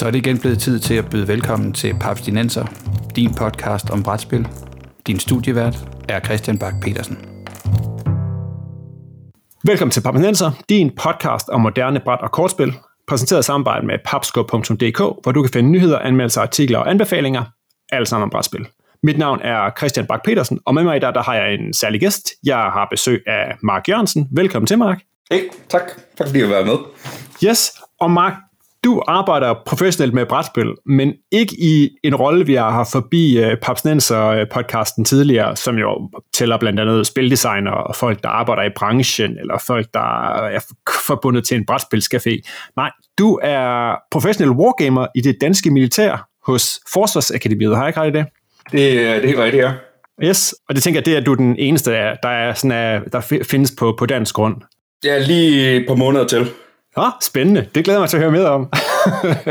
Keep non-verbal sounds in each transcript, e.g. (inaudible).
Så er det igen blevet tid til at byde velkommen til Papstinenser, din podcast om brætspil. Din studievært er Christian Bak petersen Velkommen til Papstinenser, din podcast om moderne bræt- og kortspil, præsenteret i samarbejde med papsko.dk, hvor du kan finde nyheder, anmeldelser, artikler og anbefalinger, alt sammen om brætspil. Mit navn er Christian Bak petersen og med mig i dag der har jeg en særlig gæst. Jeg har besøg af Mark Jørgensen. Velkommen til, Mark. Hey, tak. Tak fordi jeg var med. Yes, og Mark, du arbejder professionelt med brætspil, men ikke i en rolle, vi har haft forbi uh, Papsnenser-podcasten tidligere, som jo tæller blandt andet spildesigner og folk, der arbejder i branchen, eller folk, der er forbundet til en brætspilscafé. Nej, du er professionel wargamer i det danske militær hos Forsvarsakademiet. Har jeg ikke ret i det? Det, det er helt rigtigt, ja. Yes, og det tænker jeg, det er du den eneste, der, er sådan, er, der findes på, på dansk grund. Ja, lige par måneder til. Ja, spændende. Det glæder mig til at høre mere om.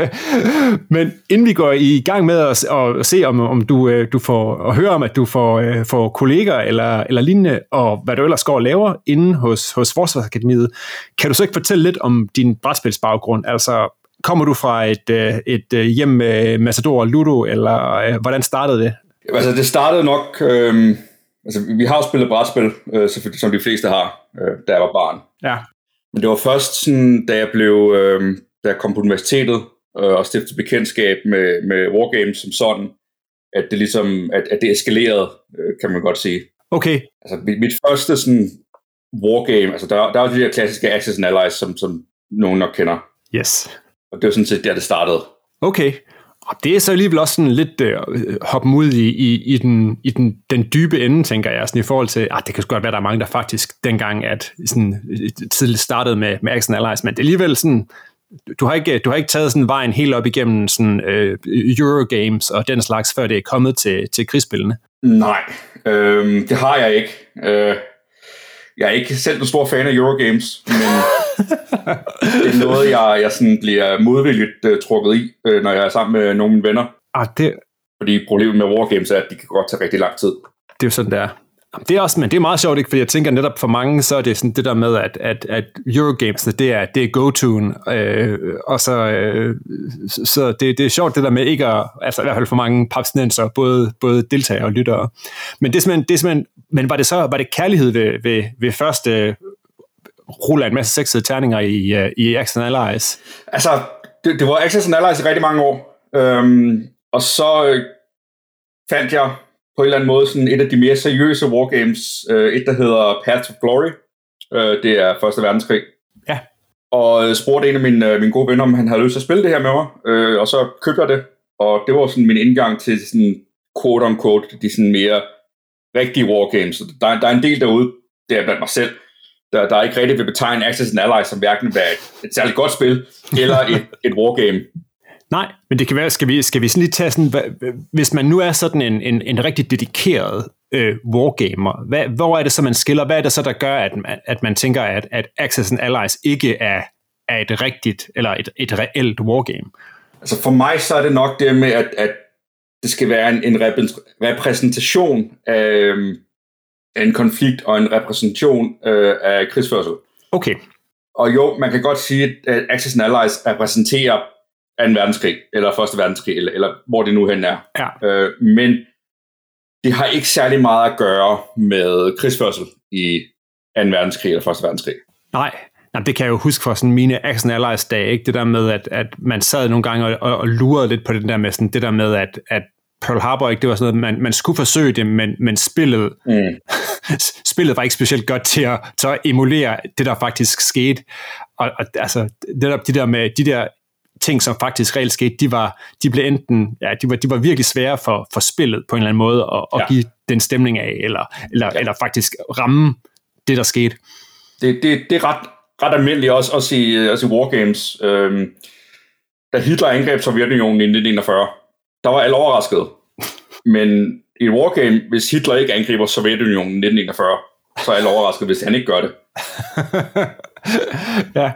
(laughs) Men inden vi går i gang med at, at se, om, om du, øh, du får at høre om, at du får, øh, får kolleger eller, eller lignende, og hvad du ellers går og laver inde hos, hos Forsvarsakademiet, kan du så ikke fortælle lidt om din brætspilsbaggrund? Altså, kommer du fra et, øh, et, et hjem med Massador og Ludo, eller hvordan startede det? Altså, det startede nok... Øh, altså, vi har jo spillet brætspil, øh, som de fleste har, øh, da jeg var barn. Ja. Men det var først sådan, da jeg blev, øh, da jeg kom på universitetet øh, og stiftede bekendtskab med, med Wargames som sådan, at det ligesom, at, at det eskalerede, øh, kan man godt sige. Okay. Altså mit, mit første sådan Wargame, altså der, der var de der klassiske Access and Allies, som, som nogen nok kender. Yes. Og det var sådan set der, det startede. Okay. Og det er så alligevel også sådan lidt øh, hoppen ud i, i, i, den, i den, den dybe ende, tænker jeg, sådan i forhold til, ah, det kan godt være, der er mange, der faktisk dengang at sådan, øh, tidligt startede med, med Action Allies, men det er alligevel sådan, du har ikke, du har ikke taget sådan vejen helt op igennem sådan, øh, Eurogames og den slags, før det er kommet til, til krigsspillene? Nej, øh, det har jeg ikke. Øh, jeg er ikke selv en stor fan af Eurogames, men (laughs) det er noget, jeg, jeg sådan bliver modvilligt uh, trukket i, uh, når jeg er sammen med nogle af mine venner. Ah, det... Fordi problemet med Wargames er, at de kan godt tage rigtig lang tid. Det er jo sådan, det det er også, men det er meget sjovt, ikke? fordi jeg tænker netop for mange, så er det sådan det der med, at, at, at Eurogames, det er, det er go-to'en, øh, og så, øh, så det, det er sjovt det der med ikke at, altså i hvert fald for mange papsnenser, både, både deltagere og lyttere. Men det er simpelthen, det er simpelthen men var det så, var det kærlighed ved, ved, ved første øh, rulle af en masse sexede terninger i, uh, i Action Allies? Altså, det, det var Action Allies i rigtig mange år, øhm, og så øh, fandt jeg på en eller anden måde sådan et af de mere seriøse wargames, øh, et der hedder Path of Glory, øh, det er Første Verdenskrig. Ja. Og spurgte en af mine, øh, mine gode venner, om han havde lyst til at spille det her med mig, øh, og så købte jeg det, og det var sådan min indgang til sådan quote on quote, de sådan mere rigtige wargames. Der, der er en del derude, det er blandt mig selv, der, der ikke rigtig vil betegne Access and Allies som hverken være et, et særligt godt spil, eller et, et wargame. Nej, men det kan være, skal vi, skal vi sådan lige tage sådan, hvis man nu er sådan en, en, en rigtig dedikeret øh, wargamer, hvad, hvor er det så, man skiller? Hvad er det så, der gør, at man, at man tænker, at, at Access and Allies ikke er, er et rigtigt, eller et, et reelt wargame? Altså for mig så er det nok det med, at, at det skal være en, en repræsentation af, af en konflikt og en repræsentation øh, af krigsførsel. Okay. Og jo, man kan godt sige, at Axis and Allies repræsenterer 2. verdenskrig, eller 1. verdenskrig, eller, eller hvor det nu hen er. Ja. Øh, men det har ikke særlig meget at gøre med krigsførsel i 2. verdenskrig eller 1. verdenskrig. Nej, Jamen, det kan jeg jo huske fra sådan mine Action Allies dage, ikke? det der med, at, at man sad nogle gange og, og, og lurede lidt på det der med, sådan, det der med, at, at Pearl Harbor, ikke? det var sådan noget, man, man skulle forsøge det, men, men spillet, mm. (laughs) spillet var ikke specielt godt til at, til at emulere det, der faktisk skete. Og, og altså, det der, de der med de der ting, som faktisk reelt skete, de, var, de blev enten, ja, de var, de var virkelig svære for, for spillet på en eller anden måde at, at ja. give den stemning af, eller, eller, ja. eller faktisk ramme det, der skete. Det, det, det er ret, ret almindeligt også, også, i, også i Wargames. Øhm, da Hitler angreb Sovjetunionen i 1941, der var alle overrasket. (laughs) Men i et wargame, hvis Hitler ikke angriber Sovjetunionen i 1941, så er alle overrasket, hvis han ikke gør det. (laughs) ja,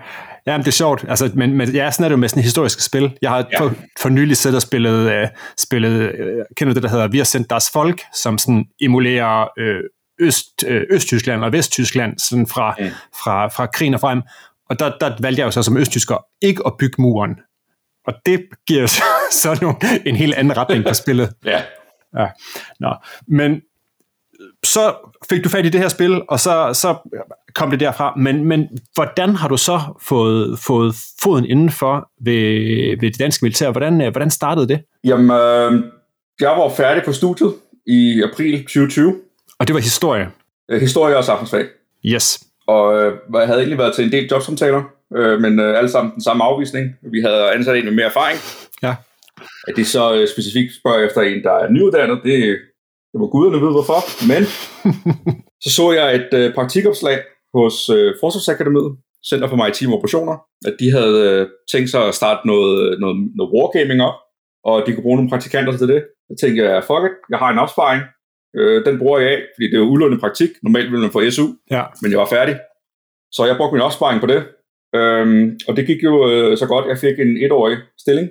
Ja, det er sjovt. Altså, men, men ja, sådan er det jo med sådan historiske spil. Jeg har ja. for, for nylig siddet og spillet, uh, spillet uh, kender du det, der hedder Vi har sendt deres folk, som sådan emulerer uh, Øst, uh, Østtyskland og Vesttyskland sådan fra, mm. fra, fra krigen og frem. Og der, der valgte jeg jo så som østtysker ikke at bygge muren. Og det giver (laughs) så, så nu en helt anden retning på spillet. Ja. Ja. Nå. Men så fik du fat i det her spil, og så, så kom det derfra. Men, men hvordan har du så fået, fået foden indenfor ved, ved det danske militær? Hvordan, øh, hvordan startede det? Jamen, øh, jeg var færdig på studiet i april 2020. Og det var historie? Øh, historie og samfundsfag. Yes. Og øh, jeg havde egentlig været til en del jobsamtaler, øh, men øh, alle sammen den samme afvisning. Vi havde ansat en med mere erfaring. Ja. At de så øh, specifikt spørger efter en, der er nyuddannet, det, det må guderne vide hvorfor. Men (laughs) så så jeg et øh, praktikopslag hos øh, Forsvarsakademiet, Center for Maritime Operationer, at de havde øh, tænkt sig at starte noget, noget, noget wargaming op, og de kunne bruge nogle praktikanter til det. Så tænkte jeg, fuck it, jeg har en opsparing, øh, den bruger jeg af, fordi det er jo ulønnet praktik. Normalt ville man få SU, Ja. men jeg var færdig. Så jeg brugte min opsparing på det. Øhm, og det gik jo øh, så godt, jeg fik en etårig stilling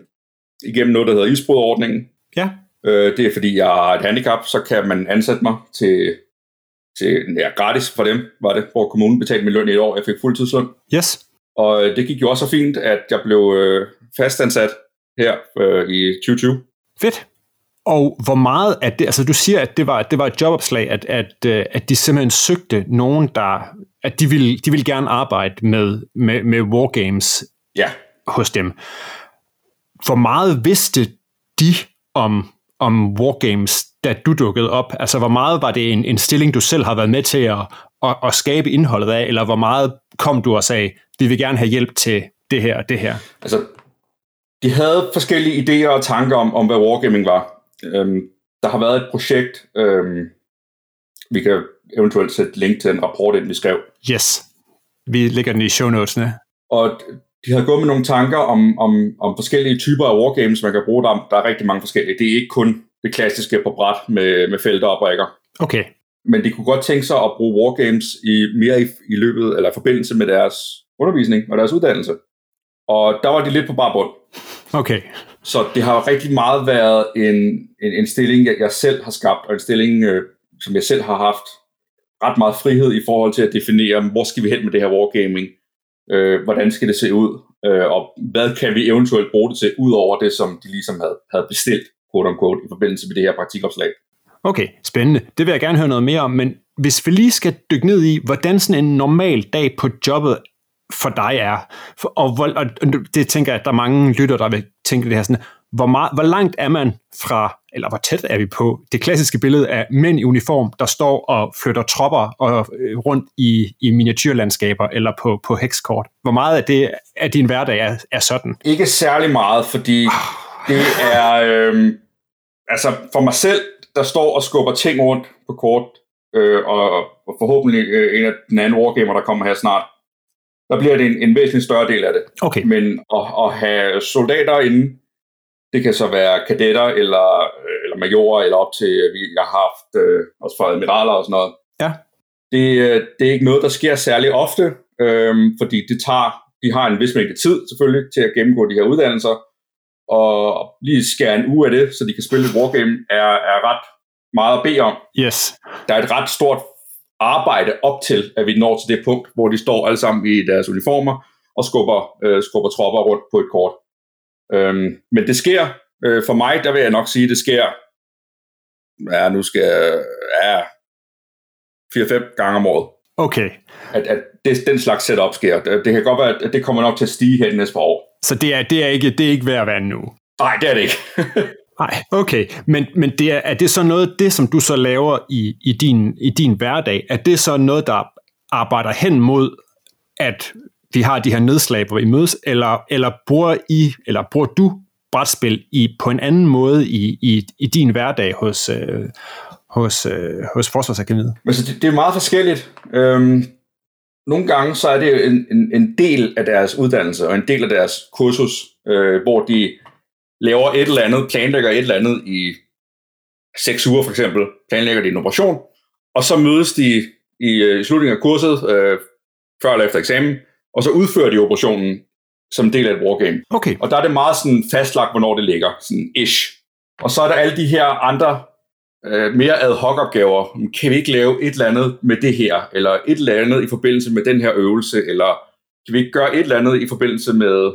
igennem noget, der hedder isbrudordningen. Ja. Øh, det er fordi, jeg har et handicap, så kan man ansætte mig til, til ja, gratis for dem, var det, hvor kommunen betalte min løn i et år. Jeg fik fuldtidsløn. Yes. Og øh, det gik jo også så fint, at jeg blev øh, fastansat her øh, i 2020. Fedt. Og hvor meget af det, altså du siger, at det var, det var et jobopslag, at, at, øh, at de simpelthen søgte nogen, der, at de ville, de ville gerne arbejde med, med, med wargames Ja, hos dem. Hvor meget vidste de om, om wargames, da du dukkede op? Altså, hvor meget var det en, en stilling, du selv har været med til at, at, at skabe indholdet af, eller hvor meget kom du og sagde, vi vil gerne have hjælp til det her og det her? altså, de havde forskellige idéer og tanker om, om hvad wargaming var. Øhm, der har været et projekt, øhm, vi kan eventuelt sætte link til en rapport ind, vi skrev, Yes. Vi lægger den i show notesene. og de havde gået med nogle tanker om, om, om forskellige typer af wargames, man kan bruge der. Der er rigtig mange forskellige. Det er ikke kun det klassiske på bræt med, med felter og brækker. Okay. Men de kunne godt tænke sig at bruge wargames i, mere i, i løbet, eller i forbindelse med deres undervisning og deres uddannelse. Og der var de lidt på bar bund. Okay. Så det har rigtig meget været en, en, en stilling, jeg, jeg selv har skabt, og en stilling, øh, som jeg selv har haft ret meget frihed i forhold til at definere, hvor skal vi hen med det her wargaming, øh, hvordan skal det se ud, øh, og hvad kan vi eventuelt bruge det til, ud over det, som de ligesom havde, havde bestilt, quote unquote, i forbindelse med det her praktikopslag. Okay, spændende. Det vil jeg gerne høre noget mere om, men hvis vi lige skal dykke ned i, hvordan sådan en normal dag på jobbet for dig er, og, hvor, og det tænker jeg, at der er mange lytter, der vil tænke det her sådan, hvor, meget, hvor langt er man fra, eller hvor tæt er vi på, det klassiske billede af mænd i uniform, der står og flytter tropper og, øh, rundt i, i miniatyrlandskaber eller på, på hekskort. Hvor meget af det af din hverdag er, er sådan? Ikke særlig meget, fordi det er, øh, altså for mig selv, der står og skubber ting rundt på kort, øh, og, og forhåbentlig øh, en af den anden wargamer, der kommer her snart, der bliver det en, en væsentlig større del af det. Okay, Men at, at have soldater inde, det kan så være kadetter eller, eller majorer, eller op til, vi jeg har haft øh, også for admiraler og sådan noget. Ja. Det, øh, det er ikke noget, der sker særlig ofte, øh, fordi det tager, de har en vis mængde tid selvfølgelig til at gennemgå de her uddannelser, og lige skære en uge af det, så de kan spille et wargame, er, er ret meget at bede om yes. der er et ret stort arbejde op til, at vi når til det punkt, hvor de står alle sammen i deres uniformer og skubber, øh, skubber tropper rundt på et kort. Øhm, men det sker, øh, for mig, der vil jeg nok sige, det sker, ja, nu skal ja, 4-5 gange om året, Okay, at, at det, den slags setup sker. Det, det kan godt være, at det kommer nok til at stige her de næste par år. så det er, det er, ikke, det er ikke værd at være nu. Nej, det er det ikke. (laughs) Nej, okay. Men, men det er, er det så noget, det som du så laver i, i, din, i din hverdag, er det så noget, der arbejder hen mod, at vi har de her nedslag, hvor vi mødes, eller, eller, bruger, I, eller bruger du brætspil i, på en anden måde i, i, i din hverdag hos, øh, hos, øh, hos Forsvarsakademiet? Men så det, det er meget forskelligt. Øhm, nogle gange så er det en, en, en del af deres uddannelse og en del af deres kursus, øh, hvor de laver et eller andet, planlægger et eller andet i seks uger for eksempel, planlægger de en operation, og så mødes de i, øh, i slutningen af kurset, øh, før eller efter eksamen, og så udfører de operationen som del af et wargame. Okay, Og der er det meget sådan fastlagt, hvornår det ligger, sådan ish. Og så er der alle de her andre øh, mere ad hoc opgaver. Kan vi ikke lave et eller andet med det her, eller et eller andet i forbindelse med den her øvelse, eller kan vi ikke gøre et eller andet i forbindelse med,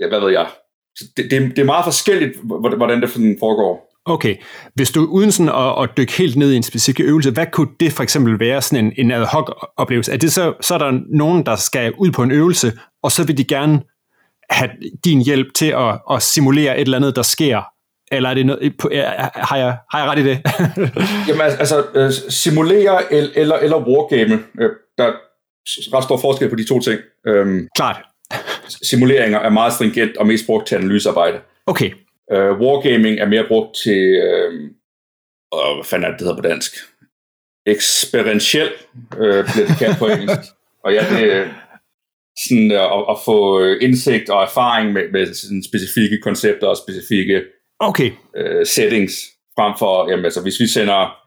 ja, hvad ved jeg, Så det, det, det er meget forskelligt, hvordan det foregår. Okay. Hvis du uden sådan at, at dykke helt ned i en specifik øvelse, hvad kunne det for eksempel være sådan en, en ad hoc oplevelse? Er det så, så er der nogen, der skal ud på en øvelse, og så vil de gerne have din hjælp til at, at simulere et eller andet, der sker? Eller er det noget, har, jeg, har jeg ret i det? (laughs) Jamen altså, øh, simulere eller, eller wargame, øh, der er ret stor forskel på de to ting. Øhm, Klart. Simuleringer er meget stringent og mest brugt til analysearbejde. Okay. Uh, wargaming er mere brugt til, uh, uh, hvad fanden er det, det hedder på dansk? Experientiel, uh, bliver det kaldt på (laughs) engelsk. Og ja, det er sådan uh, at, at få indsigt og erfaring med, med sådan specifikke koncepter og specifikke okay. uh, settings, frem for, jamen altså, hvis vi sender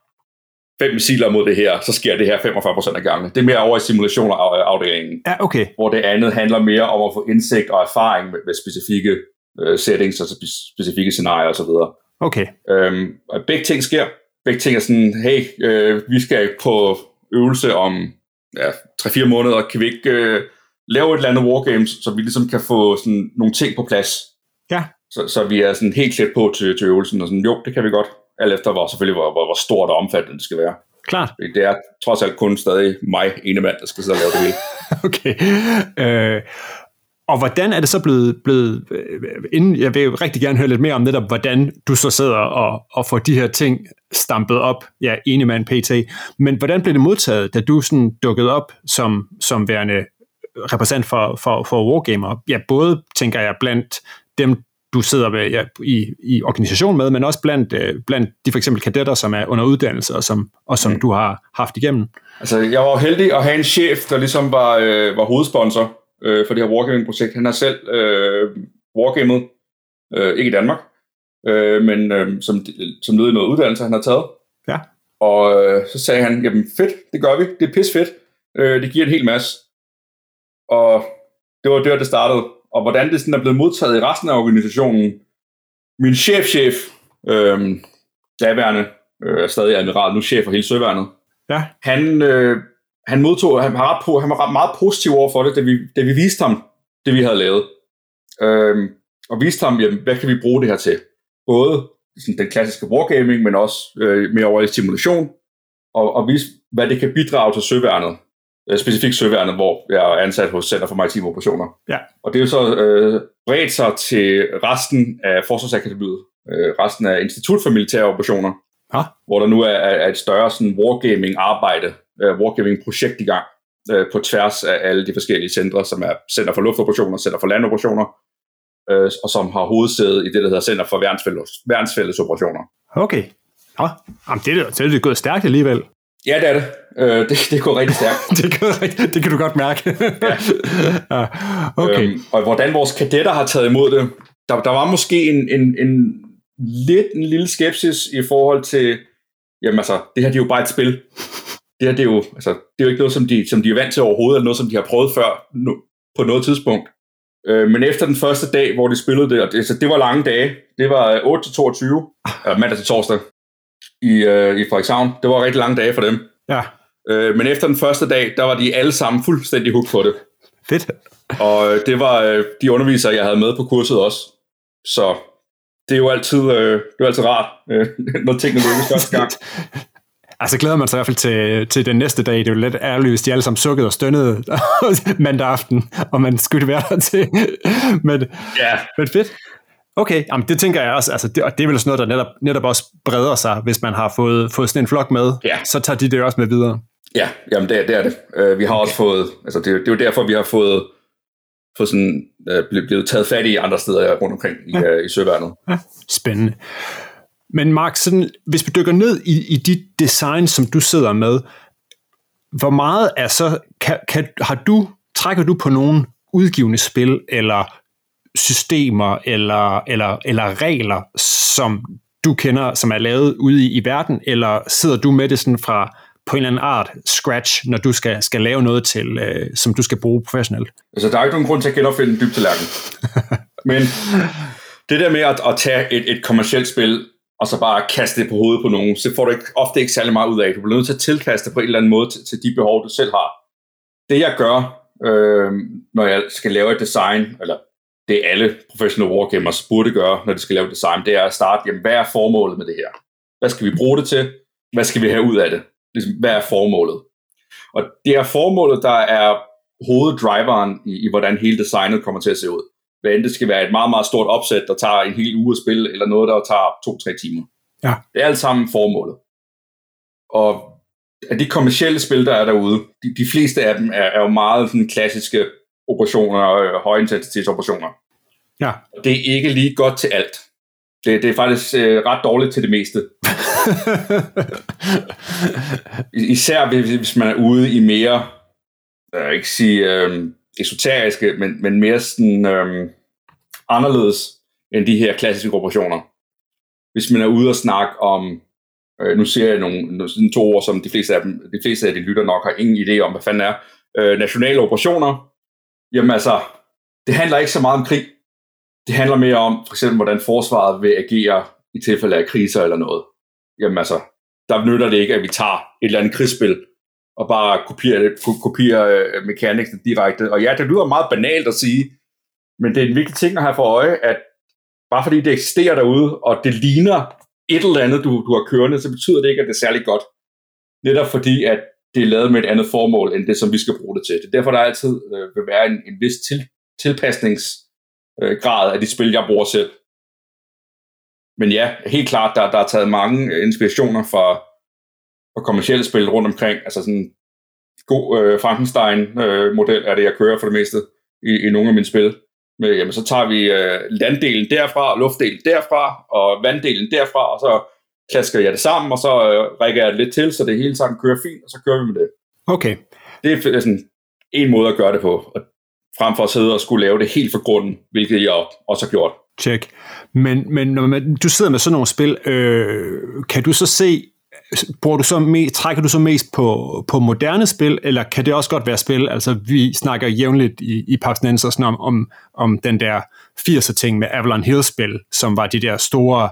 fem missiler mod det her, så sker det her 45% af gangen. Det er mere over i simulationer-afdelingen. Ja, okay. Hvor det andet handler mere om at få indsigt og erfaring med, med specifikke øh, settings, altså specifikke scenarier osv. Okay. Øhm, og begge ting sker. Begge ting er sådan, hey, øh, vi skal på øvelse om ja, 3-4 måneder, kan vi ikke øh, lave et eller andet wargames, så vi ligesom kan få sådan nogle ting på plads. Ja. Så, så vi er sådan helt klædt på til, til øvelsen, og sådan, jo, det kan vi godt. Alt efter, hvor, selvfølgelig, hvor, hvor, hvor stort og omfattende det skal være. Klart. Det er trods alt kun stadig mig, ene mand, der skal sidde og lave det hele. (laughs) okay. Øh, og hvordan er det så blevet, blevet øh, inden, jeg vil rigtig gerne høre lidt mere om netop, hvordan du så sidder og, og får de her ting stampet op, ja, ene mand PT, men hvordan blev det modtaget, da du sådan dukkede op som, som værende repræsentant for, for, for Wargamer? Ja, både, tænker jeg, blandt dem, du sidder med, ja, i, i organisation med, men også blandt, øh, blandt de for eksempel kadetter, som er under uddannelse, og som, og som mm. du har haft igennem. Altså, jeg var heldig at have en chef, der ligesom var, øh, var hovedsponsor øh, for det her Wargaming-projekt. Han har selv øh, Wargamet, øh, ikke i Danmark, øh, men øh, som, som led i noget uddannelse, han har taget. Ja. Og øh, så sagde han, jamen fedt, det gør vi, det er pis fedt, øh, det giver en hel masse. Og det var der, det startede. Og hvordan det sådan er blevet modtaget i resten af organisationen. Min chefchef, øh, daværende, øh, stadig admiral, nu chef for hele søværnet, ja. han, øh, han modtog, han var, ret på, han var ret meget positiv over for det, da vi, da vi viste ham det, vi havde lavet. Øhm, og viste ham, jamen, hvad kan vi bruge det her til? Både sådan, den klassiske wargaming, men også øh, mere over i simulation, og, og vise, hvad det kan bidrage til søværnet. Øh, specifikt søværnet, hvor jeg er ansat hos Center for Maritime Operationer. Ja. Og det er jo så øh, bredt sig til resten af Forsvarsakademiet, øh, resten af Institut for Militære Operationer, ja. hvor der nu er, er et større sådan, wargaming-arbejde uh, Wargaming-projekt i gang uh, på tværs af alle de forskellige centre, som er Center for Luftoperationer, Center for Landoperationer, uh, og som har hovedsæde i det, der hedder Center for Værnsfælles, Operationer. Okay. Ja, Jamen, det, er, det er gået stærkt alligevel. Ja, det er det. Uh, det, det går rigtig stærkt. (laughs) det, går, det kan du godt mærke. ja. (laughs) ja. Okay. Um, og hvordan vores kadetter har taget imod det, der, der var måske en, en, en lidt en lille skepsis i forhold til, jamen altså, det her det er jo bare et spil det her det er jo, altså, det er jo ikke noget, som de, som de er vant til overhovedet, eller noget, som de har prøvet før no, på noget tidspunkt. Øh, men efter den første dag, hvor de spillede det, og det, altså, det var lange dage, det var 8 til 22, øh, mandag til torsdag i, øh, i Frederikshavn. Det var rigtig lange dage for dem. Ja. Øh, men efter den første dag, der var de alle sammen fuldstændig hooked på det. Fedt. Og øh, det var øh, de undervisere, jeg havde med på kurset også. Så det er jo altid, øh, det er altid rart, øh, (laughs) når tingene lykkes første gang. Altså glæder man sig i hvert fald til, til den næste dag. Det er jo lidt ærligt, hvis de alle sammen sukkede og stønnede (laughs) mandag aften, og man skulle være der til. men, ja. men fedt. Okay, jamen det tænker jeg også, altså det, og det er vel sådan noget, der netop, netop også breder sig, hvis man har fået, fået sådan en flok med, ja. så tager de det også med videre. Ja, jamen det, det er det. Uh, vi har okay. også fået, altså det, det er jo derfor, vi har fået, fået sådan, uh, blevet taget fat i andre steder rundt omkring i, ja. uh, i søværnet. Ja. Spændende. Men Mark, sådan, hvis vi dykker ned i, i de design, som du sidder med, hvor meget er så, kan, kan, har du, trækker du på nogle udgivende spil, eller systemer, eller, eller, eller regler, som du kender, som er lavet ude i, i verden, eller sidder du med det sådan fra på en eller anden art scratch, når du skal, skal lave noget til, øh, som du skal bruge professionelt? Altså, der er ikke nogen grund til at genopfinde en dyb tallerken. (laughs) Men det der med at, at tage et, et kommersielt spil og så bare kaste det på hovedet på nogen, så får du ikke, ofte ikke særlig meget ud af. Du bliver nødt til at tilpasse det på en eller anden måde til, til de behov, du selv har. Det jeg gør, øh, når jeg skal lave et design, eller det alle professionelle wargamers burde gøre, når de skal lave design, det er at starte, jamen, hvad er formålet med det her? Hvad skal vi bruge det til? Hvad skal vi have ud af det? Ligesom, hvad er formålet? Og det er formålet, der er hoveddriveren i, i, hvordan hele designet kommer til at se ud. Hvad end det skal være et meget, meget stort opsæt, der tager en hel uge at spille, eller noget, der tager to-tre timer. Ja. Det er alt sammen formålet. Og af de kommercielle spil, der er derude, de, de fleste af dem er, er jo meget sådan klassiske operationer, øh, højintensitetsoperationer. Ja. Det er ikke lige godt til alt. Det, det er faktisk øh, ret dårligt til det meste. (laughs) Især hvis, hvis man er ude i mere, jeg vil ikke sige øh, esoteriske, men, men mere sådan øhm, anderledes end de her klassiske operationer. Hvis man er ude og snakke om, øh, nu ser jeg nogle, sådan to ord, som de fleste af dem, de fleste af de lytter nok har ingen idé om, hvad fanden er, øh, nationale operationer, jamen altså, det handler ikke så meget om krig. Det handler mere om, for eksempel, hvordan forsvaret vil agere i tilfælde af kriser eller noget. Jamen altså, der nytter det ikke, at vi tager et eller andet krigsspil og bare kopierer, kopiere øh, kopierer direkte. Og ja, det lyder meget banalt at sige, men det er en vigtig ting at have for øje, at bare fordi det eksisterer derude, og det ligner et eller andet, du, du har kørende, så betyder det ikke, at det er særlig godt. Netop fordi, at det er lavet med et andet formål, end det, som vi skal bruge det til. Det er derfor, der altid øh, vil være en, en vis til, tilpasningsgrad øh, af de spil, jeg bruger selv. Men ja, helt klart, der, der er taget mange inspirationer fra, fra kommersielle spil rundt omkring. Altså sådan god øh, Frankenstein-model øh, er det, jeg kører for det meste i, i nogle af mine spil. Men jamen, så tager vi øh, landdelen derfra, luftdelen derfra, og vanddelen derfra, og så klasker jeg det sammen, og så øh, rækker jeg det lidt til, så det hele sammen kører fint, og så kører vi med det. Okay. Det er sådan en måde at gøre det på, og frem for at sidde og skulle lave det helt for grunden, hvilket jeg også har gjort. Check. Men, men når man, du sidder med sådan nogle spil, øh, kan du så se, bruger du så me, trækker du så mest på, på moderne spil, eller kan det også godt være spil? Altså, vi snakker jævnligt i, i Paps sådan om, om, om den der 80'er ting med Avalon Hill-spil, som var de der store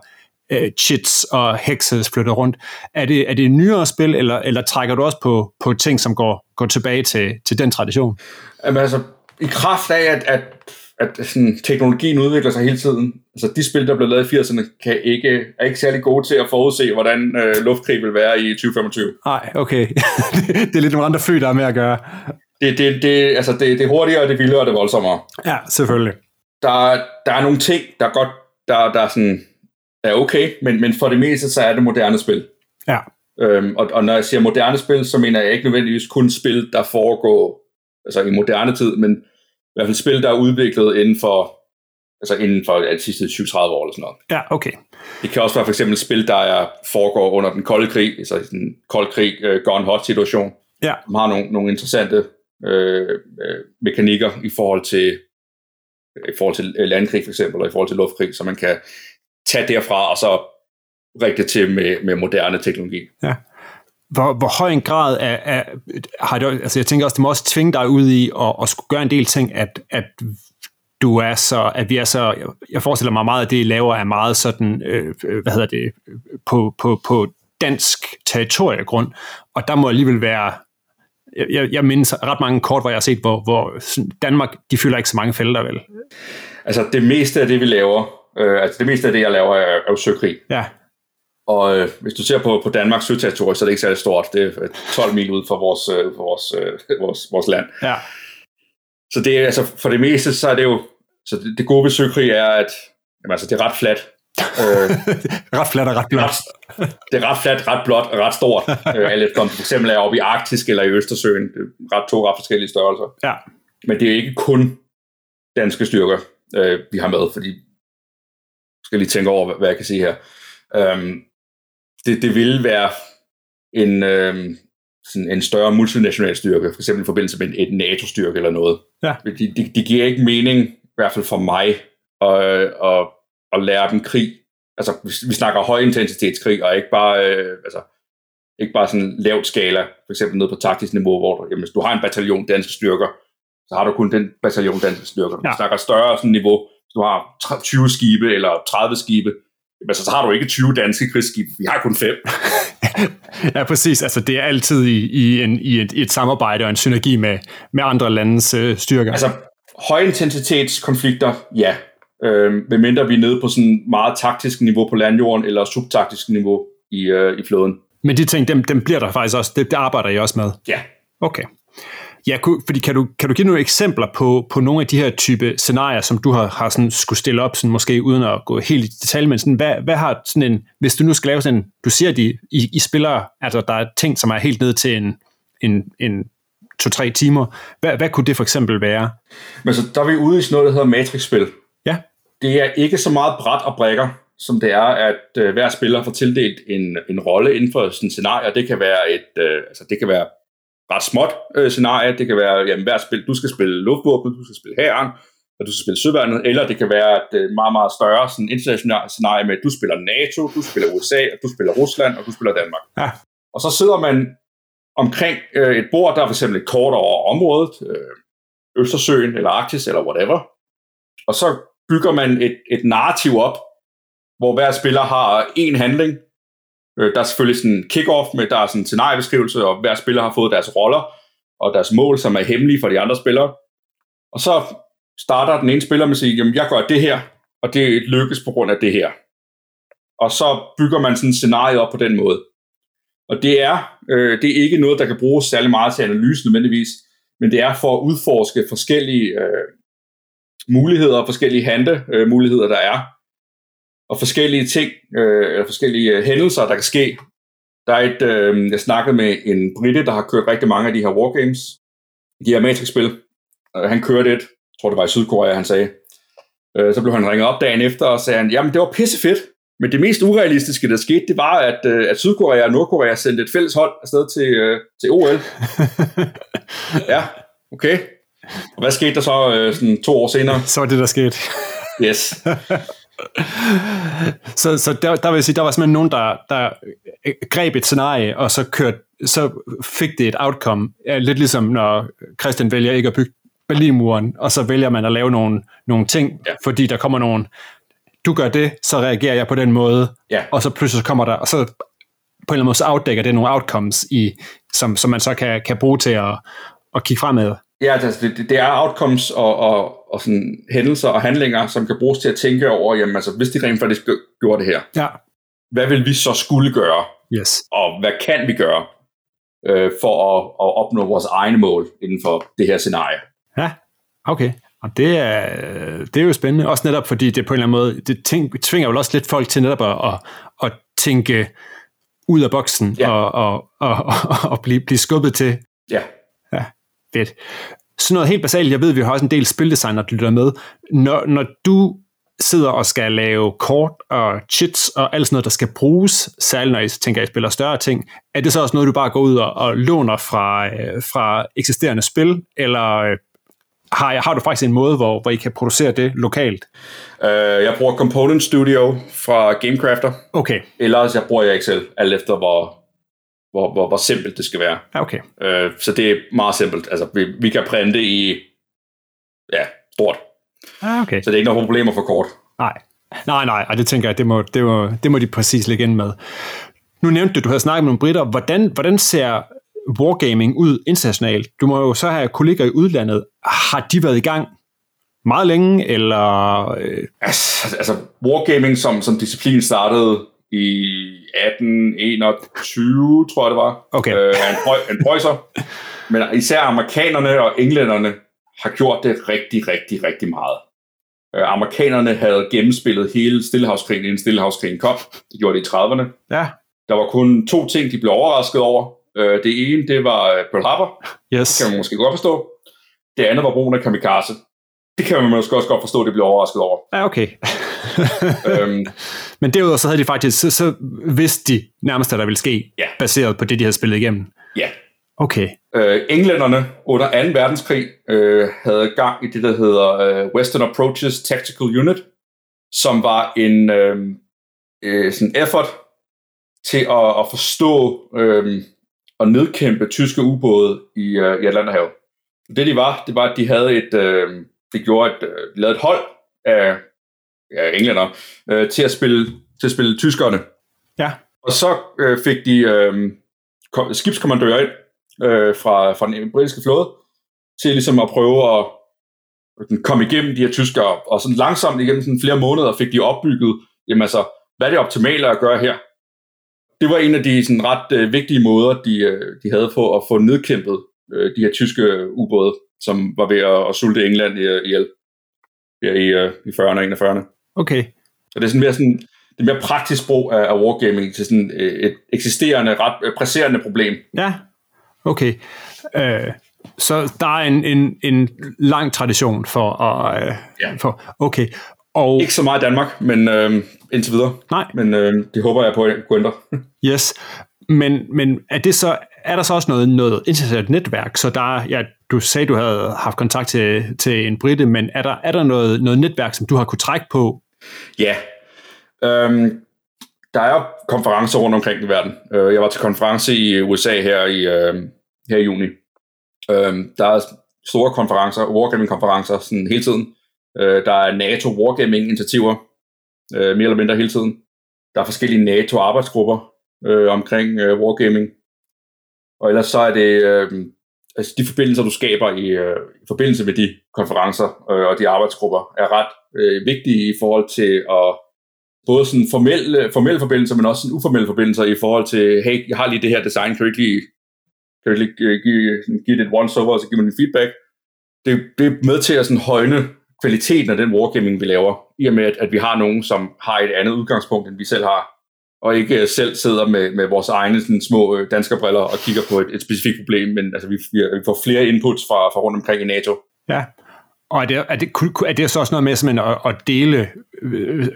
øh, chits og hexes flytter rundt. Er det, er det nyere spil, eller, eller trækker du også på, på ting, som går, går tilbage til, til den tradition? Jamen altså, i kraft af, at, at, at sådan, teknologien udvikler sig hele tiden, altså de spil, der blev lavet i 80'erne, kan ikke, er ikke særlig gode til at forudse, hvordan øh, luftkrig vil være i 2025. Nej, okay. (laughs) det er lidt nogle andre fly, der er med at gøre. Det, det, det, altså det, det er hurtigere, det vildere, og det voldsommere. Ja, selvfølgelig. Der, der er nogle ting, der godt, der, der er sådan, er okay, men, men for det meste, så er det moderne spil. Ja. Øhm, og, og når jeg siger moderne spil, så mener jeg ikke nødvendigvis kun spil, der foregår altså i moderne tid, men hvert fald spil, der er udviklet inden for altså inden for de sidste 20-30 år eller sådan noget. Ja, okay. Det kan også være for eksempel spil, der er, foregår under den kolde krig, altså en kold krig, uh, gone hot situation, ja. som har nogle, nogle interessante øh, øh, mekanikker i forhold til i forhold til landkrig for eksempel, eller i forhold til luftkrig, så man kan tage derfra og så rigtig til med, med moderne teknologi. Ja. Hvor, hvor høj en grad af, af har det, altså jeg tænker også, det må også tvinge dig ud i at, at skulle gøre en del ting, at, at du er så, at vi er så, jeg forestiller mig meget, at det I laver er meget sådan, øh, hvad hedder det, på, på, på dansk territoriegrund, og der må alligevel være, jeg, jeg mindes ret mange kort, hvor jeg har set, hvor, hvor Danmark, de fylder ikke så mange felter, vel? Altså det meste af det, vi laver, Øh, altså det meste af det, jeg laver, er, er jo søkrig. Ja. Og øh, hvis du ser på, på Danmarks søterritorium, så er det ikke særlig stort. Det er 12 mil ud fra vores, øh, vores, øh, vores, vores land. Ja. Så det er altså, for det meste, så er det jo, så det, det gode ved søkrig er, at jamen, altså, det er ret fladt. (laughs) øh, ret fladt og ret blot. det er ret fladt, ret blot og ret stort. (laughs) øh, alt efter om for eksempel er oppe i Arktisk eller i Østersøen. Det er ret, to ret forskellige størrelser. Ja. Men det er ikke kun danske styrker, øh, vi har med, fordi skal lige tænke over, hvad jeg kan sige her. Øhm, det, det ville være en, øhm, sådan en større multinational styrke, for eksempel i forbindelse med et NATO-styrke eller noget. Ja. Det, det, det giver ikke mening, i hvert fald for mig, at, at, at lære dem krig. Altså, vi, vi snakker højintensitetskrig, og ikke bare, øh, altså, ikke bare sådan lavt skala, for eksempel ned på taktisk niveau, hvor du, jamen, hvis du har en bataljon danske styrker, så har du kun den bataljon danske styrker. Ja. Vi snakker større sådan niveau, du har 20 skibe eller 30 skibe, men så, har du ikke 20 danske krigsskibe. Vi har kun fem. (laughs) ja, præcis. Altså, det er altid i, i, en, i, et, i et samarbejde og en synergi med, med andre landes øh, styrker. Altså, højintensitetskonflikter, ja. Øh, medmindre vi er nede på sådan meget taktisk niveau på landjorden, eller subtaktisk niveau i, øh, i flåden. Men de ting, dem, dem bliver der faktisk også, det, det arbejder I også med? Ja. Okay. Ja, fordi kan du, kan du give nogle eksempler på, på nogle af de her type scenarier, som du har, har sådan skulle stille op, sådan måske uden at gå helt i detalje, men sådan, hvad, hvad har sådan en, hvis du nu skal lave sådan en, du siger, at I, I, I spiller, altså der er ting, som er helt ned til en, en, en to-tre timer. Hvad, hvad kunne det for eksempel være? Men så der er vi ude i sådan noget, der hedder Matrix-spil. Ja. Det er ikke så meget bræt og brækker, som det er, at øh, hver spiller får tildelt en, en rolle inden for sådan et scenarie. Det kan være et, øh, altså det kan være ret småt øh, scenarie. Det kan være, jamen hver spil, du skal spille luftvåben, du skal spille hæren, og du skal spille søværnet, eller det kan være et øh, meget, meget større sådan internationalt scenarie med, at du spiller NATO, du spiller USA, og du spiller Rusland, og du spiller Danmark. Ja. Og så sidder man omkring øh, et bord, der er for eksempel et kort over området, øh, Østersøen, eller Arktis, eller whatever. Og så bygger man et, et narrativ op, hvor hver spiller har en handling, Øh, der er selvfølgelig sådan en kick-off med, der er sådan en scenariebeskrivelse, og hver spiller har fået deres roller og deres mål, som er hemmelige for de andre spillere. Og så starter den ene spiller med at sige, jamen jeg gør det her, og det lykkes på grund af det her. Og så bygger man sådan et scenarie op på den måde. Og det er, øh, det er ikke noget, der kan bruges særlig meget til analyse nødvendigvis, men det er for at udforske forskellige øh, muligheder, forskellige hande øh, muligheder, der er, og forskellige ting, øh, eller forskellige øh, hændelser, der kan ske. Der er et, øh, jeg snakkede med en brite, der har kørt rigtig mange af de her wargames, de her Matrix-spil. Øh, han kørte et, jeg tror det var i Sydkorea, han sagde. Øh, så blev han ringet op dagen efter og sagde, han, jamen det var pissefedt, men det mest urealistiske, der skete, det var, at, øh, at Sydkorea og Nordkorea sendte et fælles hold afsted til, øh, til OL. (laughs) ja, okay. Og hvad skete der så øh, sådan to år senere? (laughs) Så var det, der skete. Yes. (laughs) så så der, der vil jeg sige, der var simpelthen nogen, der, der greb et scenarie, og så, kørte, så fik det et outcome. Ja, lidt ligesom når Christian vælger ikke at bygge Berlinmuren, og så vælger man at lave nogle, nogle ting, ja. fordi der kommer nogen, du gør det, så reagerer jeg på den måde, ja. og så pludselig kommer der, og så på en eller anden måde så afdækker det nogle outcomes, i, som, som man så kan, kan bruge til at, at kigge fremad. Ja, altså det, det er outcomes og, og, og sådan hændelser og handlinger, som kan bruges til at tænke over, jamen altså, hvis de rent faktisk gjorde det her, ja. hvad vil vi så skulle gøre? Yes. Og hvad kan vi gøre øh, for at, at opnå vores egne mål inden for det her scenarie? Ja, okay. Og det er, det er jo spændende, også netop fordi det på en eller anden måde, det tænk, tvinger jo også lidt folk til netop at, at, at tænke ud af boksen ja. og, og, og, og, og blive, blive skubbet til. Ja. Ja, fedt. Sådan noget helt basalt, jeg ved, vi har også en del spildesigner, der lytter med. Når, når du sidder og skal lave kort og chits og alt sådan noget, der skal bruges, særligt når I tænker, at I spiller større ting, er det så også noget, du bare går ud og, og låner fra, øh, fra eksisterende spil, eller øh, har, har du faktisk en måde, hvor, hvor I kan producere det lokalt? Uh, jeg bruger Component Studio fra Gamecrafter. Okay. Ellers jeg bruger jeg Excel, alt efter hvor, hvor, hvor, hvor simpelt det skal være. Okay. Uh, så det er meget simpelt. Altså, vi, vi kan printe i ja, stort. Ah, okay. Så det er ikke nogen problemer for kort. Nej. Nej, nej, og det tænker jeg, det må, det må, det må de præcis lægge ind med. Nu nævnte du, du havde snakket med nogle britter. Hvordan, hvordan ser wargaming ud internationalt? Du må jo så have kolleger i udlandet. Har de været i gang meget længe, eller... Øh... Altså, altså, wargaming som, som disciplin startede i 1821, tror jeg det var. Okay. Øh, en, en prøjser. Men især amerikanerne og englænderne har gjort det rigtig, rigtig, rigtig meget. Øh, amerikanerne havde gennemspillet hele Stillehavskrigen, inden Stillehavskrigen kom. Det gjorde de i 30'erne. Ja. Der var kun to ting, de blev overrasket over. Øh, det ene, det var Pearl Harbor. Yes. Det kan man måske godt forstå. Det andet var brugen af kamikaze. Det kan man måske også godt forstå, det blev overrasket over. Ja, okay. (laughs) øhm, Men derudover så havde de faktisk, så, så vidste de nærmest, at der ville ske, ja. baseret på det, de havde spillet igennem. Ja. Okay. Øh, englænderne under 2. verdenskrig øh, havde gang i det, der hedder øh, Western Approaches Tactical Unit, som var en øh, øh, sådan effort til at, at forstå øh, og nedkæmpe tyske ubåde i, øh, i Atlanterhavet. Det de var, det var, at de havde et, øh, det gjorde et, øh, de lavede et hold af ja, englænder øh, til at spille til at spille tyskerne. Ja. Og så øh, fik de øh, skibskommandører ind øh, fra, fra den britiske flåde til ligesom at prøve at den kom igennem de her tyskere, og sådan langsomt igennem sådan flere måneder fik de opbygget, jamen altså, hvad er det optimale at gøre her? Det var en af de sådan ret øh, vigtige måder, de, øh, de havde på at få nedkæmpet øh, de her tyske ubåde, som var ved at, at sulte England ihjel ja, i, øh, i 40'erne og 41'erne. Okay. Så det er sådan mere sådan, det er mere praktisk brug af, af wargaming til sådan øh, et eksisterende, ret øh, presserende problem. Ja, okay. Øh, så der er en, en, en lang tradition for at... Øh, ja. For, okay. Og, Ikke så meget i Danmark, men øh, indtil videre. Nej. Men øh, det håber jeg på at kunne ændre. (laughs) yes. Men, men er, det så, er der så også noget, noget internationalt netværk? Så der, ja, du sagde, du havde haft kontakt til, til en brite, men er der, er der noget, noget netværk, som du har kunne trække på? Ja. Øhm, der er konferencer rundt omkring i verden. Øh, jeg var til konference i USA her i, øh, her i juni. Øhm, der er store konferencer, wargaming-konferencer sådan hele tiden. Øh, der er NATO wargaming-initiativer, øh, mere eller mindre hele tiden. Der er forskellige NATO-arbejdsgrupper øh, omkring øh, wargaming. Og ellers så er det øh, altså de forbindelser, du skaber i, øh, i forbindelse med de konferencer øh, og de arbejdsgrupper, er ret øh, vigtige i forhold til at både sådan formelle, formelle forbindelser, men også sådan uformelle forbindelser i forhold til, hey, jeg har lige det her design, kan du ikke lige, kan du lige øh, give, give, det et once-over, og så give mig din feedback. Det, det er med til at sådan højne kvaliteten af den wargaming, vi laver, i og med, at, at vi har nogen, som har et andet udgangspunkt, end vi selv har og ikke selv sidder med, med vores egne sådan, små øh, danskerbriller og kigger på et, et specifikt problem, men altså, vi, vi får flere inputs fra, fra rundt omkring i NATO. Ja, og er det, er det, er det så også noget med at, at dele øh,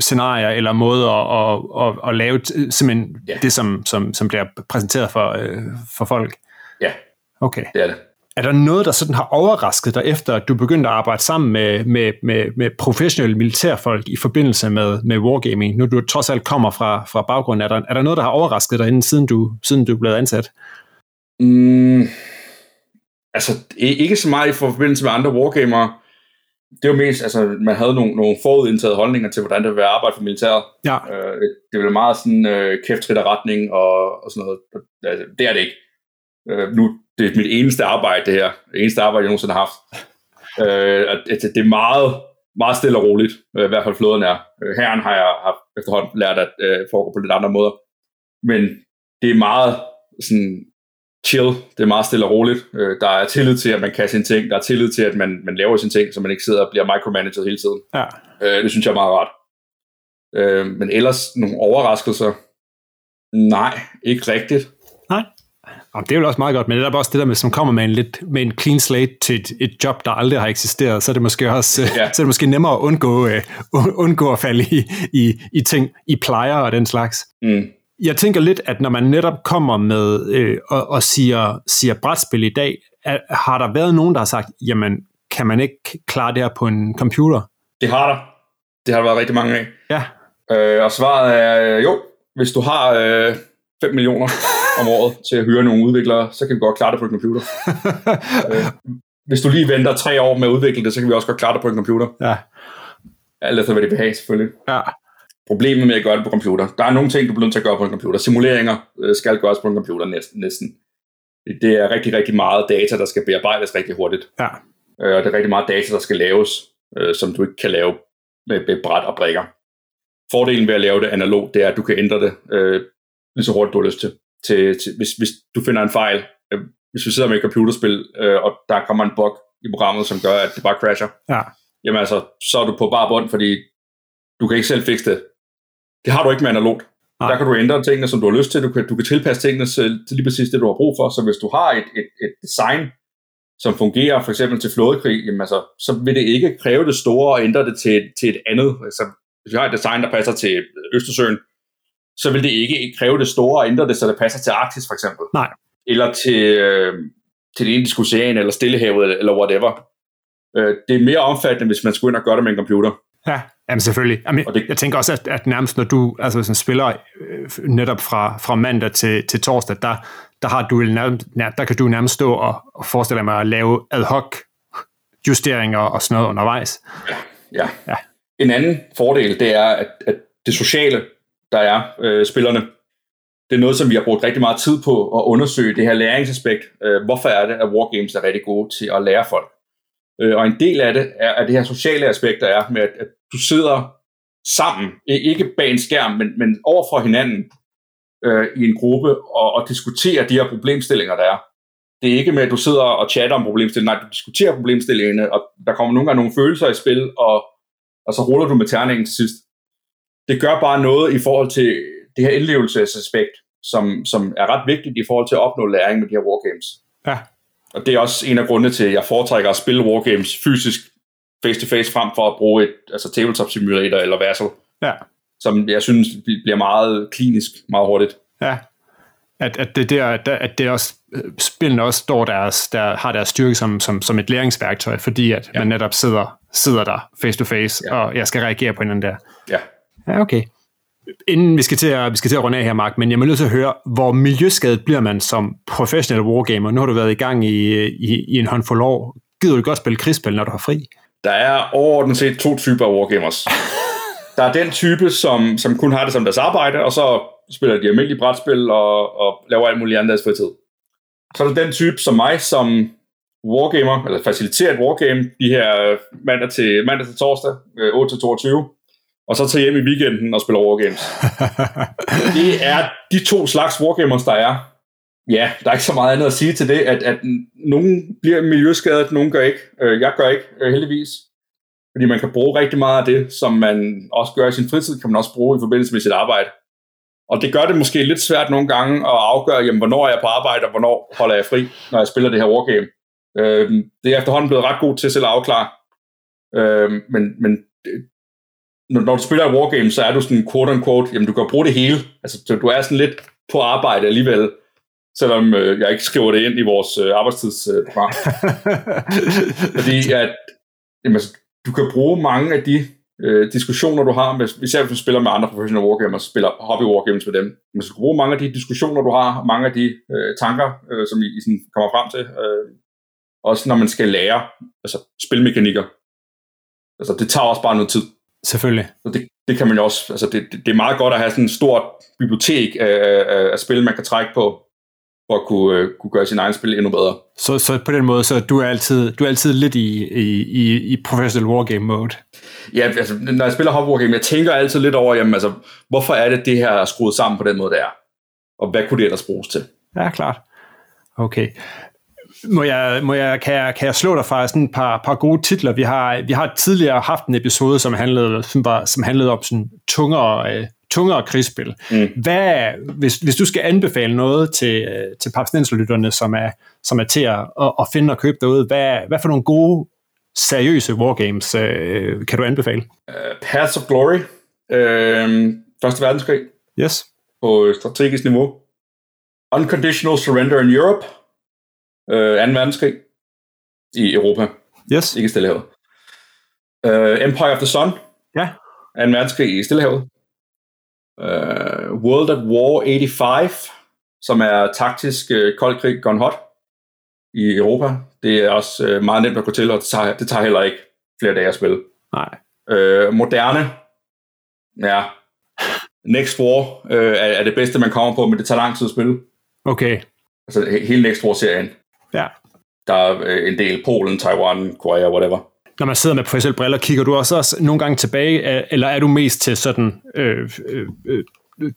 scenarier eller måder at, at, at lave simpelthen ja. det, som, som, som bliver præsenteret for, øh, for folk? Ja, okay. det er det. Er der noget, der sådan har overrasket dig, efter at du begyndte at arbejde sammen med, med, med, med professionelle militærfolk i forbindelse med, med wargaming? Nu du trods alt kommer fra, fra baggrunden, er der, er der noget, der har overrasket dig, inden, siden, du, siden du blev ansat? Mm, altså, ikke så meget i forbindelse med andre wargamere. Det var mest, altså, man havde nogle, nogle forudindtaget holdninger til, hvordan det ville være at arbejde for militæret. Ja. Øh, det ville meget sådan øh, kæft retning og, og sådan noget. Altså, det er det ikke. Øh, nu det er mit eneste arbejde, det her. Det eneste arbejde, jeg nogensinde har haft. Øh, det er meget, meget stille og roligt, øh, i hvert fald flåden er. Øh, herren har jeg haft efterhånden lært at øh, foregå på lidt andre måder. Men det er meget sådan chill, det er meget stille og roligt. Øh, der er tillid til, at man kan sine ting. Der er tillid til, at man, man laver sine ting, så man ikke sidder og bliver micromanaget hele tiden. Ja. Øh, det synes jeg er meget rart. Øh, men ellers nogle overraskelser? Nej, ikke rigtigt. Nej. Og det er jo også meget godt, men det er også det der med, som kommer med en, lidt, med en clean slate til et, et job, der aldrig har eksisteret, så er det måske også ja. (laughs) så er det måske nemmere at undgå, uh, undgå at falde i, i, i ting, i plejer og den slags. Mm. Jeg tænker lidt, at når man netop kommer med øh, og, og siger, siger brætspil i dag, er, har der været nogen, der har sagt, jamen, kan man ikke klare det her på en computer? Det har der. Det har der været rigtig mange af. Ja. Øh, og svaret er, jo, hvis du har øh, 5 millioner, (laughs) om året til at hyre nogle udviklere, så kan vi godt klare det på en computer. (laughs) øh, hvis du lige venter tre år med at udvikle det, så kan vi også godt klare det på en computer. Ja. Alt efter, hvad det vil have, selvfølgelig. Ja. Problemet med at gøre det på computer. Der er nogle ting, du bliver nødt til at gøre på en computer. Simuleringer øh, skal gøres på en computer næsten. næsten. Det er rigtig, rigtig meget data, der skal bearbejdes rigtig hurtigt. Ja. Øh, og det er rigtig meget data, der skal laves, øh, som du ikke kan lave med, med bræt og brækker. Fordelen ved at lave det analogt, det er, at du kan ændre det øh, lige så hurtigt, du har lyst til til, til hvis, hvis du finder en fejl, øh, hvis vi sidder med et computerspil, øh, og der kommer en bug i programmet, som gør, at det bare crasher, ja. jamen altså, så er du på bare bund, fordi du kan ikke selv fikse det. Det har du ikke med analogt. Nej. Der kan du ændre tingene, som du har lyst til. Du kan, du kan tilpasse tingene til, til lige præcis det, du har brug for. Så hvis du har et, et, et design, som fungerer for eksempel til flådekrig, jamen altså, så vil det ikke kræve det store og ændre det til, til et andet. Altså, hvis vi har et design, der passer til Østersøen, så vil det ikke kræve det store at ændre det, så det passer til Arktis for eksempel. Nej. Eller til, øh, til det indiske ocean, eller Stillehavet, eller whatever. Øh, det er mere omfattende, hvis man skulle ind og gøre det med en computer. Ja, jamen selvfølgelig. Jamen, og det, jeg tænker også, at, at nærmest når du altså, sådan spiller øh, netop fra, fra mandag til, til torsdag, der, der, har du nærmest, der kan du nærmest stå og, og forestille mig at lave ad hoc justeringer og sådan noget undervejs. Ja, ja. ja. En anden fordel, det er, at, at det sociale der er øh, spillerne. Det er noget, som vi har brugt rigtig meget tid på at undersøge det her læringsaspekt. Øh, hvorfor er det, at Wargames er rigtig gode til at lære folk? Øh, og en del af det er, at det her sociale aspekt, der er med, at, at du sidder sammen, ikke bag en skærm, men, men over for hinanden øh, i en gruppe og, og diskuterer de her problemstillinger, der er. Det er ikke med, at du sidder og chatter om problemstillingen, nej, du diskuterer problemstillingerne, og der kommer nogle gange nogle følelser i spil, og, og så ruller du med terningen til sidst. Det gør bare noget i forhold til det her indlevelsesaspekt, som, som er ret vigtigt i forhold til at opnå læring med de her wargames. Ja. Og det er også en af grundene til, at jeg foretrækker at spille wargames fysisk face-to-face frem for at bruge et altså tabletop simulator eller Vassal, Ja. som jeg synes bliver meget klinisk meget hurtigt. Ja. At, at det der, at, det også, spillene også står deres, der har deres styrke som, som, som et læringsværktøj, fordi at ja. man netop sidder, sidder der face to face, ja. og jeg skal reagere på hinanden der. Ja. Ja, okay. Inden vi skal til at, vi skal til at runde af her, Mark, men jeg må nødt til at høre, hvor miljøskadet bliver man som professionel wargamer? Nu har du været i gang i, i, i en håndfuld år. Gider du godt spille krigsspil, når du har fri? Der er overordnet set to typer af wargamers. (laughs) der er den type, som, som kun har det som deres arbejde, og så spiller de almindelige brætspil og, og laver alt muligt andet deres fritid. Så er der den type som mig, som wargamer, eller faciliterer et wargame, de her mandag til, mandag til torsdag, øh, 8 til 22, og så tager hjem i weekenden og spiller wargames. (laughs) det er de to slags wargamers, der er. Ja, der er ikke så meget andet at sige til det, at, at nogen bliver miljøskadet, nogen gør ikke. Øh, Jeg gør ikke, øh, heldigvis. Fordi man kan bruge rigtig meget af det, som man også gør i sin fritid, kan man også bruge i forbindelse med sit arbejde. Og det gør det måske lidt svært nogle gange at afgøre, jamen, hvornår er jeg på arbejde, og hvornår holder jeg fri, når jeg spiller det her wargame. Øh, det er efterhånden blevet ret god til selv at afklare. Øh, men, men når, når du spiller et wargame, så er du sådan quote unquote, jamen du kan bruge det hele. Altså, så du er sådan lidt på arbejde alligevel, selvom øh, jeg ikke skriver det ind i vores øh, arbejdstidsprogram. Øh, (laughs) Fordi at jamen, altså, du kan bruge mange af de øh, diskussioner, du har, med, især hvis du spiller med andre professionelle wargamers, spiller hobby wargames med dem. Men du kan bruge mange af de diskussioner, du har, mange af de øh, tanker, øh, som I, I sådan kommer frem til, øh, også når man skal lære altså, spilmekanikker. Altså, det tager også bare noget tid. Selvfølgelig. Så det, det kan man jo også, altså det, det, det er meget godt at have sådan et stort bibliotek af, af, af spil, man kan trække på, for at kunne, øh, kunne gøre sin egen spil endnu bedre. Så, så på den måde, så du er altid, du er altid lidt i, i, i, i professional wargame mode. Ja, altså, når jeg spiller hobby wargame, jeg tænker altid lidt over, jamen, altså, hvorfor er det, det her er skruet sammen på den måde, det er? Og hvad kunne det ellers bruges til? Ja, klart. Okay. Må jeg, må jeg, kan, jeg, kan jeg slå dig fra sådan et par, par gode titler? Vi har, vi har tidligere haft en episode, som handlede, som var, som handlede om sådan tungere, øh, tungere krigsspil. Mm. Hvad, hvis, hvis du skal anbefale noget til, øh, til papsnenserlytterne, som er, som er til at, at, finde og købe derude, hvad, hvad for nogle gode, seriøse wargames øh, kan du anbefale? Uh, Paths of Glory, uh, Første Verdenskrig, Yes. på strategisk niveau. Unconditional Surrender in Europe, uh, 2. verdenskrig i Europa, Yes. ikke i Stillehavet. Uh, Empire of the Sun, Ja. 2. verdenskrig i Stillehavet. Uh, World at War 85, som er taktisk uh, kold krig gone hot i Europa. Det er også uh, meget nemt at gå til, og det tager, det tager heller ikke flere dage at spille. Nej. Uh, moderne, ja, Next War uh, er, er det bedste, man kommer på, men det tager lang tid at spille. Okay. Altså he- hele Next War-serien. Ja. Der er uh, en del Polen, Taiwan, Korea, whatever. Når man sidder med professionelle briller, kigger du også, også nogle gange tilbage, øh, eller er du mest til sådan øh, øh, øh,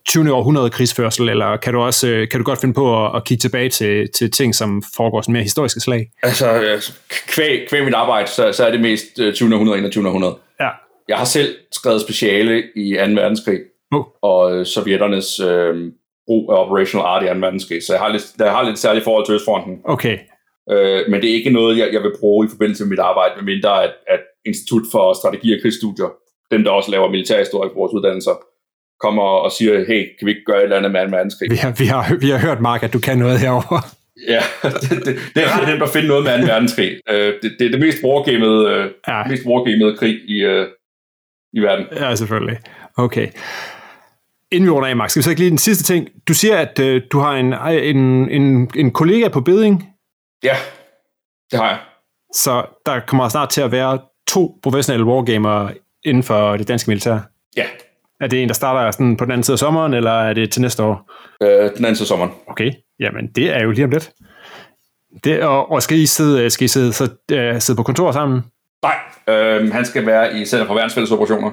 20. århundrede krigsførsel, eller kan du også øh, kan du godt finde på at, at kigge tilbage til, til ting, som foregår sådan mere historiske slag? Altså, altså, kvæg, kvæg mit arbejde, så, så er det mest uh, 20. århundrede, 21. århundrede. Ja. Jeg har selv skrevet speciale i 2. verdenskrig, Oh. og øh, sovjetternes øh, brug af operational art i 2. verdenskrig, så jeg har lidt, jeg har lidt særligt forhold til Østfronten. Okay. Øh, men det er ikke noget, jeg, jeg vil bruge i forbindelse med mit arbejde, medmindre at, at Institut for Strategi og Krigsstudier, dem der også laver militærhistorie på vores uddannelser, kommer og siger, hey, kan vi ikke gøre et eller andet med 2. verdenskrig? Vi har, vi har, vi har hørt, Mark, at du kan noget herover. Ja, det, det, det er ret nemt at finde noget med 2. verdenskrig. Øh, det, det er det mest wargamede, øh, Ja. mest wargamede krig i, øh, i verden. Ja, selvfølgelig. Okay. Inden vi runder af, Mark, skal vi så ikke lige den sidste ting. Du siger, at øh, du har en, en, en, en kollega på beding, Ja, det har jeg. så der kommer snart til at være to professionelle wargamere inden for det danske militær. Ja, Er det en, der starter sådan på den anden side af sommeren, eller er det til næste år? øh, den anden til sommeren. Okay, jamen det er jo lige om lidt. Det, og, og skal I sidde, skal I sidde, så, uh, sidde på kontor sammen? Nej, øh, han skal være i Center for Værnsfælles Operationer.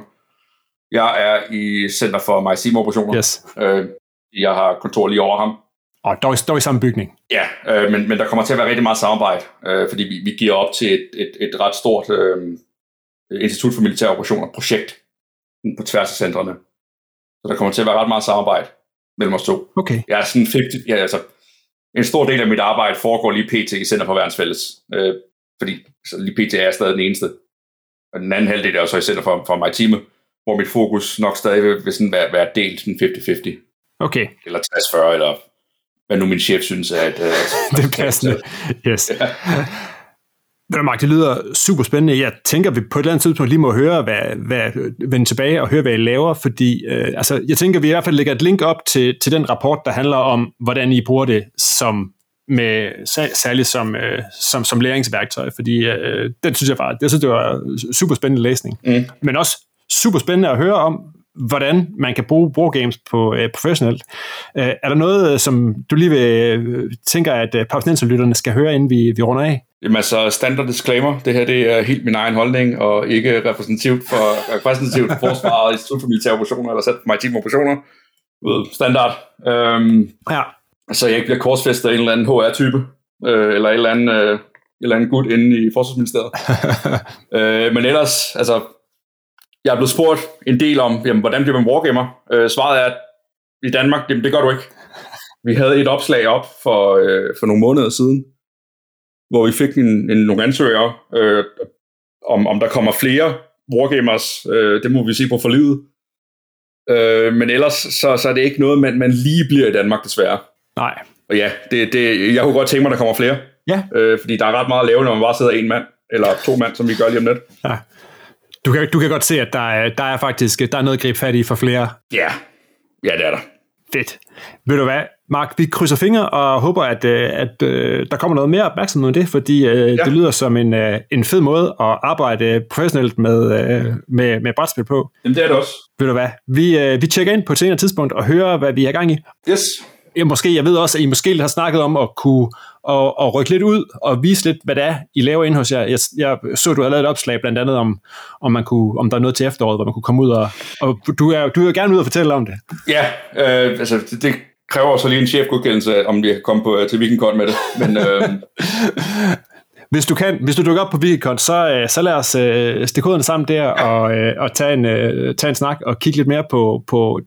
Jeg er i Center for Maritime Operationer. Yes. Øh, jeg har kontor lige over ham. Og dog, dog i samme bygning. Ja, øh, men, men der kommer til at være rigtig meget samarbejde, øh, fordi vi, vi giver op til et, et, et ret stort øh, Institut for Militære Operationer projekt på tværs af centrene. Så der kommer til at være ret meget samarbejde mellem os to. Okay. Jeg er sådan 50, ja, altså, en stor del af mit arbejde foregår lige pt. i Center for Værnsfælles, øh, fordi så lige pt. er jeg stadig den eneste. Og den anden halvdel er så i Center for, for Maritime, hvor mit fokus nok stadig vil, vil sådan være, være delt sådan 50-50. Okay. Eller 60-40, eller hvad nu min chef synes er, at... Øh, (laughs) det er passende. Yes. Ja. Mark, det lyder super spændende. Jeg tænker, at vi på et eller andet tidspunkt lige må høre, hvad, hvad, vende tilbage og høre, hvad I laver, fordi øh, altså, jeg tænker, at vi i hvert fald lægger et link op til, til den rapport, der handler om, hvordan I bruger det som med særligt som, øh, som, som læringsværktøj, fordi øh, den synes jeg bare, det synes det var super spændende læsning. Mm. Men også super spændende at høre om, hvordan man kan bruge wargames på øh, professionelt. Øh, er der noget, som du lige vil øh, tænker, at øh, lytterne skal høre, inden vi, vi runder af? Jamen altså, standard disclaimer, det her det er helt min egen holdning, og ikke repræsentativt for, (laughs) repræsentativt for forsvaret, Institut for Militære Operationer, eller sat for maritime operationer. Ved, standard. Øhm, ja. Så jeg ikke bliver korsfæstet af en eller anden HR-type, øh, eller en eller anden, øh, eller anden gut inde i Forsvarsministeriet. (laughs) øh, men ellers, altså, jeg er blevet spurgt en del om, jamen, hvordan bliver man wargamer? Øh, svaret er, at i Danmark, jamen, det gør du ikke. Vi havde et opslag op for, øh, for nogle måneder siden, hvor vi fik en, en, nogle ansøgere, øh, om, om der kommer flere wargamers. Øh, det må vi se på for livet. Øh, men ellers, så, så er det ikke noget, man, man lige bliver i Danmark, desværre. Nej. Og ja, det, det, jeg kunne godt tænke mig, at der kommer flere. Ja. Øh, fordi der er ret meget at lave, når man bare sidder en mand, eller to mand, som vi gør lige om lidt. Ja. Du kan, du kan godt se, at der er, der er faktisk der er noget at gribe fat i for flere. Ja, ja det er der. Fedt. Ved du hvad, Mark, vi krydser fingre og håber, at, øh, at, at øh, der kommer noget mere opmærksomhed om det, fordi uh, ja. det lyder som en, en fed måde at arbejde professionelt med, med, med brætspil på. Jamen det er det også. Ved du hvad, vi, vi tjekker ind på et senere tidspunkt og hører, hvad vi er gang i. Yes. Ja, måske, jeg ved også, at I måske har snakket om at kunne og, og rykke lidt ud og vise lidt, hvad det er, I laver ind hos jer. Jeg, jeg så, du har lavet et opslag blandt andet om, om, man kunne, om der er noget til efteråret, hvor man kunne komme ud og, og du, er, du er gerne ud og fortælle om det. Ja, øh, altså det, det kræver så lige en chefgodkendelse, om vi kan komme på, til Weekendcon med det. Men, øh, (laughs) hvis du kan, hvis du dukker op på Weekendcon, så, øh, så lad os øh, stikke koderne sammen der og, øh, og tage, en, øh, tage en snak og kigge lidt mere på, på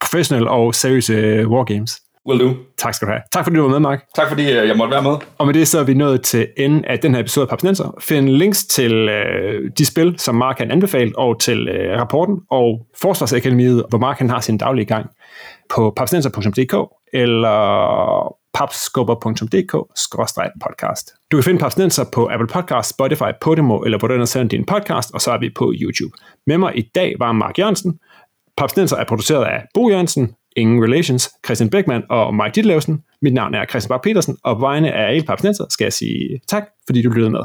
professional og seriøse øh, wargames. Will do. Tak skal du have. Tak fordi du var med, Mark. Tak fordi øh, jeg måtte være med. Og med det så er vi nået til enden af den her episode af Papsnenser. Find links til øh, de spil, som Mark kan anbefale, og til øh, rapporten og Forsvarsakademiet, hvor Mark han har sin daglige gang på papsnenser.dk eller papskubber.dk-podcast. Du kan finde Papsnenser på Apple Podcast, Spotify, Podimo eller hvor du ender din podcast, og så er vi på YouTube. Med mig i dag var Mark Jørgensen. Papsnenser er produceret af Bo Jørgensen, Ingen Relations, Christian Beckmann og Mike Ditlevsen. Mit navn er Christian Bak petersen og på vegne af alle Papsnenser skal jeg sige tak, fordi du lyttede med.